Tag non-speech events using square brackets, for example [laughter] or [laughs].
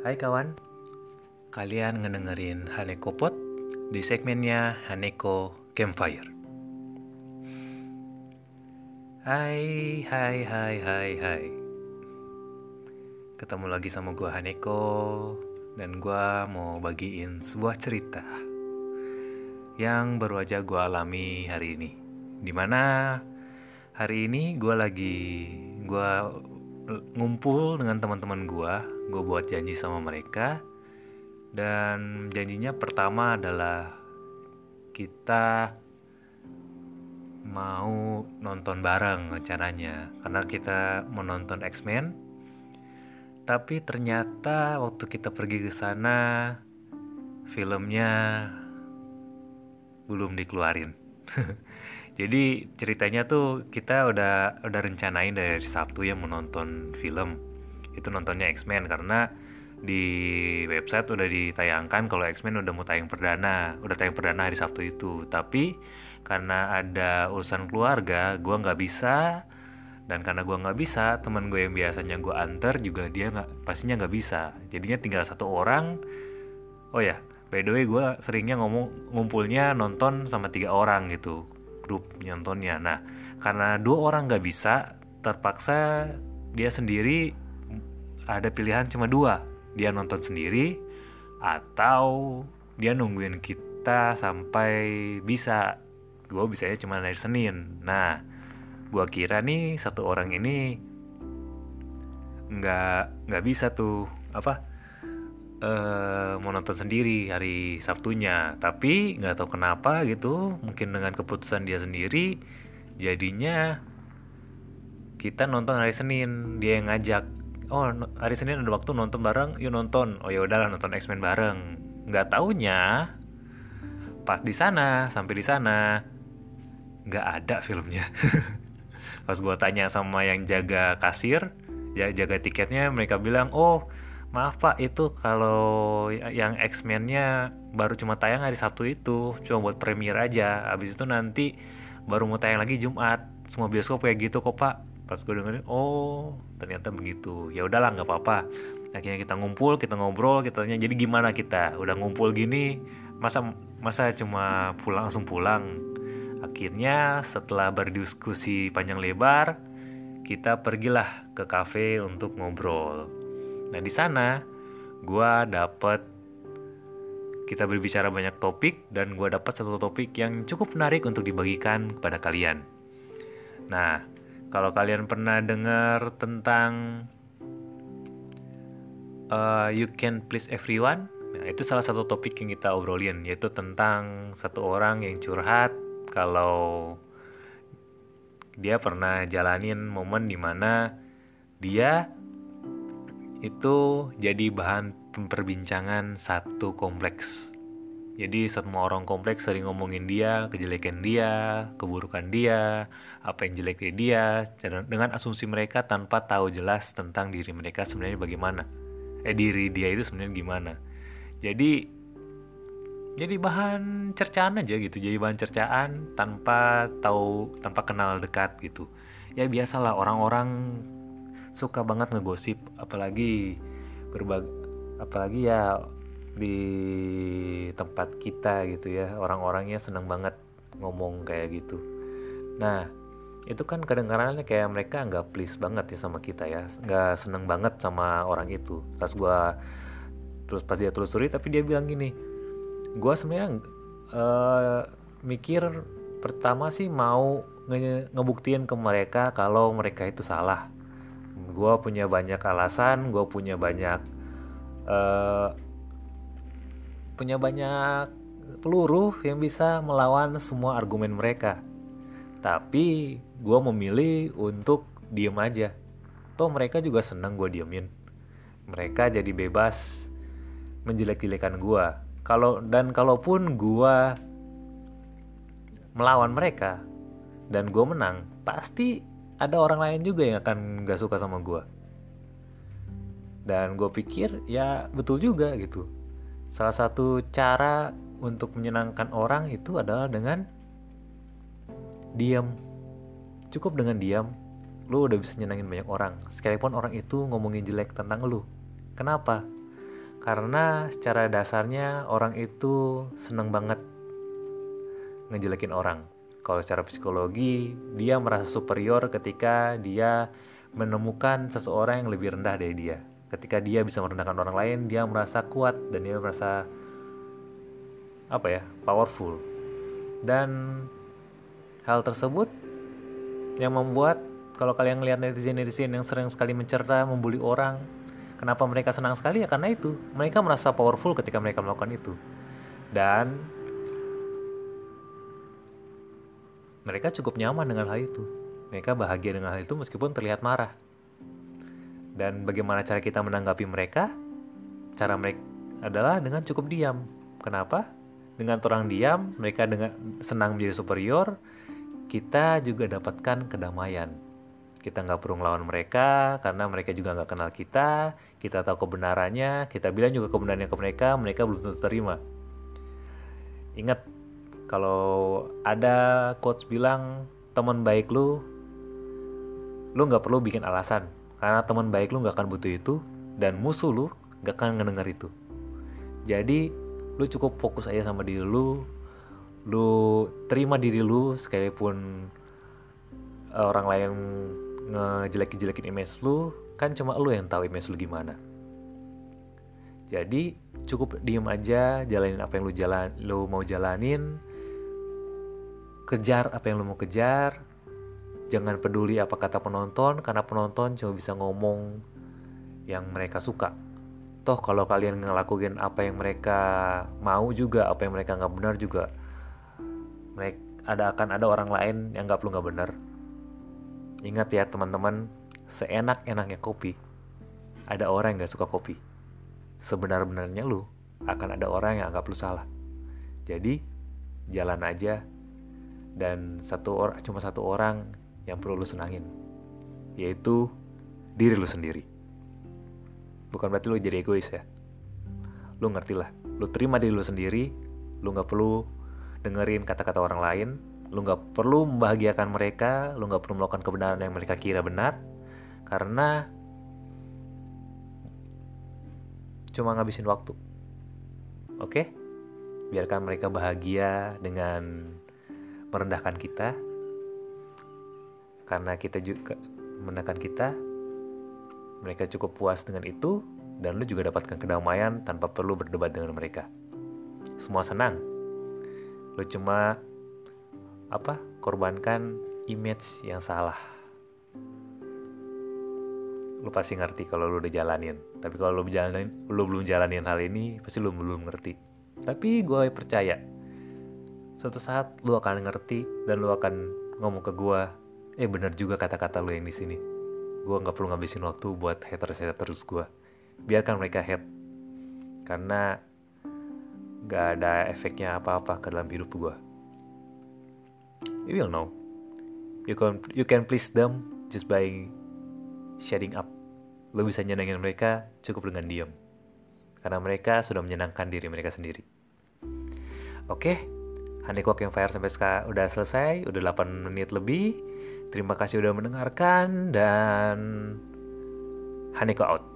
Hai kawan, kalian ngedengerin Haneko Pot di segmennya Haneko Campfire. Hai, hai, hai, hai, hai. Ketemu lagi sama gua Haneko dan gua mau bagiin sebuah cerita yang baru aja gua alami hari ini. Di mana hari ini gua lagi gua ngumpul dengan teman-teman gua, gue buat janji sama mereka. Dan janjinya pertama adalah kita mau nonton bareng rencananya karena kita menonton X-Men. Tapi ternyata waktu kita pergi ke sana filmnya belum dikeluarin [laughs] Jadi ceritanya tuh kita udah udah rencanain dari Sabtu ya menonton film. Itu nontonnya X-Men karena di website udah ditayangkan kalau X-Men udah mau tayang perdana, udah tayang perdana hari Sabtu itu. Tapi karena ada urusan keluarga, gue nggak bisa dan karena gue nggak bisa, teman gue yang biasanya gue antar juga dia nggak pastinya nggak bisa. Jadinya tinggal satu orang. Oh ya, by the way gue seringnya ngomong ngumpulnya nonton sama tiga orang gitu grup nyontonnya. Nah, karena dua orang nggak bisa, terpaksa dia sendiri ada pilihan cuma dua. Dia nonton sendiri atau dia nungguin kita sampai bisa. Gue bisanya cuma hari Senin. Nah, gue kira nih satu orang ini nggak nggak bisa tuh apa uh, mau nonton sendiri hari Sabtunya. Tapi nggak tahu kenapa gitu mungkin dengan keputusan dia sendiri jadinya kita nonton hari Senin. Dia yang ngajak oh hari Senin ada waktu nonton bareng yuk nonton. Oh ya udahlah nonton X-Men bareng. Nggak taunya pas di sana sampai di sana nggak ada filmnya. [laughs] Pas gue tanya sama yang jaga kasir ya jaga tiketnya mereka bilang oh maaf pak itu kalau yang X-Men-nya baru cuma tayang hari Sabtu itu cuma buat premier aja. Habis itu nanti baru mau tayang lagi Jumat. Semua bioskop kayak gitu kok pak. Pas gue dengerin oh ternyata begitu. Ya udahlah nggak apa-apa. Akhirnya kita ngumpul kita ngobrol kita tanya jadi gimana kita? Udah ngumpul gini masa masa cuma pulang langsung pulang? Akhirnya setelah berdiskusi panjang lebar kita pergilah ke kafe untuk ngobrol Nah di sana gue dapet kita berbicara banyak topik dan gue dapat satu topik yang cukup menarik untuk dibagikan kepada kalian. Nah, kalau kalian pernah dengar tentang uh, You Can Please Everyone, nah itu salah satu topik yang kita obrolin, yaitu tentang satu orang yang curhat kalau dia pernah jalanin momen di mana dia itu jadi bahan perbincangan satu kompleks. Jadi semua orang kompleks sering ngomongin dia, kejelekan dia, keburukan dia, apa yang jelek di dia, dengan asumsi mereka tanpa tahu jelas tentang diri mereka sebenarnya bagaimana. Eh diri dia itu sebenarnya gimana. Jadi jadi bahan cercaan aja gitu, jadi bahan cercaan tanpa tahu, tanpa kenal dekat gitu. Ya biasalah orang-orang suka banget ngegosip apalagi berbag apalagi ya di tempat kita gitu ya orang-orangnya seneng banget ngomong kayak gitu. Nah itu kan kedengarannya kayak mereka nggak please banget ya sama kita ya nggak seneng banget sama orang itu. Pas gue terus pas dia telusuri tapi dia bilang gini gue sebenarnya uh, mikir pertama sih mau nge ngebuktiin ke mereka kalau mereka itu salah gue punya banyak alasan gue punya banyak uh, punya banyak peluru yang bisa melawan semua argumen mereka. Tapi gue memilih untuk diem aja. Toh mereka juga senang gue diemin. Mereka jadi bebas menjelek-jelekan gue kalau dan kalaupun gue melawan mereka dan gue menang pasti ada orang lain juga yang akan gak suka sama gue dan gue pikir ya betul juga gitu. Salah satu cara untuk menyenangkan orang itu adalah dengan diam. Cukup dengan diam lu udah bisa nyenangin banyak orang. Sekalipun orang itu ngomongin jelek tentang lu. Kenapa? Karena secara dasarnya orang itu seneng banget ngejelekin orang. Kalau secara psikologi, dia merasa superior ketika dia menemukan seseorang yang lebih rendah dari dia. Ketika dia bisa merendahkan orang lain, dia merasa kuat dan dia merasa apa ya, powerful. Dan hal tersebut yang membuat kalau kalian lihat netizen-netizen yang sering sekali mencerda, membuli orang, Kenapa mereka senang sekali ya karena itu. Mereka merasa powerful ketika mereka melakukan itu. Dan mereka cukup nyaman dengan hal itu. Mereka bahagia dengan hal itu meskipun terlihat marah. Dan bagaimana cara kita menanggapi mereka? Cara mereka adalah dengan cukup diam. Kenapa? Dengan orang diam, mereka dengan senang menjadi superior, kita juga dapatkan kedamaian kita nggak perlu ngelawan mereka karena mereka juga nggak kenal kita kita tahu kebenarannya kita bilang juga kebenarannya ke mereka mereka belum tentu terima ingat kalau ada coach bilang teman baik lu lu nggak perlu bikin alasan. Karena teman baik lu nggak akan butuh itu dan musuh lu nggak akan ngedenger itu. Jadi lu cukup fokus aja sama diri lu lu terima diri lu sekalipun eh, orang lain ngejelek-jelekin image lu kan cuma lu yang tahu image lu gimana. Jadi cukup diem aja jalanin apa yang lu jalan lu mau jalanin kejar apa yang lu mau kejar jangan peduli apa kata penonton karena penonton cuma bisa ngomong yang mereka suka toh kalau kalian ngelakuin apa yang mereka mau juga apa yang mereka nggak benar juga mereka ada akan ada orang lain yang nggak perlu nggak benar Ingat ya teman-teman, seenak-enaknya kopi, ada orang yang gak suka kopi. Sebenar-benarnya lu akan ada orang yang anggap lu salah. Jadi, jalan aja dan satu orang cuma satu orang yang perlu lu senangin, yaitu diri lu sendiri. Bukan berarti lu jadi egois ya. Lu ngerti lah, lu terima diri lu sendiri, lu gak perlu dengerin kata-kata orang lain, lu nggak perlu membahagiakan mereka lu nggak perlu melakukan kebenaran yang mereka kira benar karena cuma ngabisin waktu oke biarkan mereka bahagia dengan merendahkan kita karena kita juga merendahkan kita mereka cukup puas dengan itu dan lu juga dapatkan kedamaian tanpa perlu berdebat dengan mereka. Semua senang. Lu cuma apa korbankan image yang salah. Lu pasti ngerti kalau lu udah jalanin. Tapi kalau lu jalanin lu belum jalanin hal ini pasti lu belum ngerti. Tapi gue percaya suatu saat lu akan ngerti dan lu akan ngomong ke gue eh bener juga kata-kata lu yang di sini gue nggak perlu ngabisin waktu buat haters terus gue biarkan mereka hate karena gak ada efeknya apa-apa ke dalam hidup gue you will know. You can you can please them just by sharing up. Lo bisa nyenengin mereka cukup dengan diam. Karena mereka sudah menyenangkan diri mereka sendiri. Oke, yang Fire sampai sekarang udah selesai, udah 8 menit lebih. Terima kasih udah mendengarkan dan Haniko out.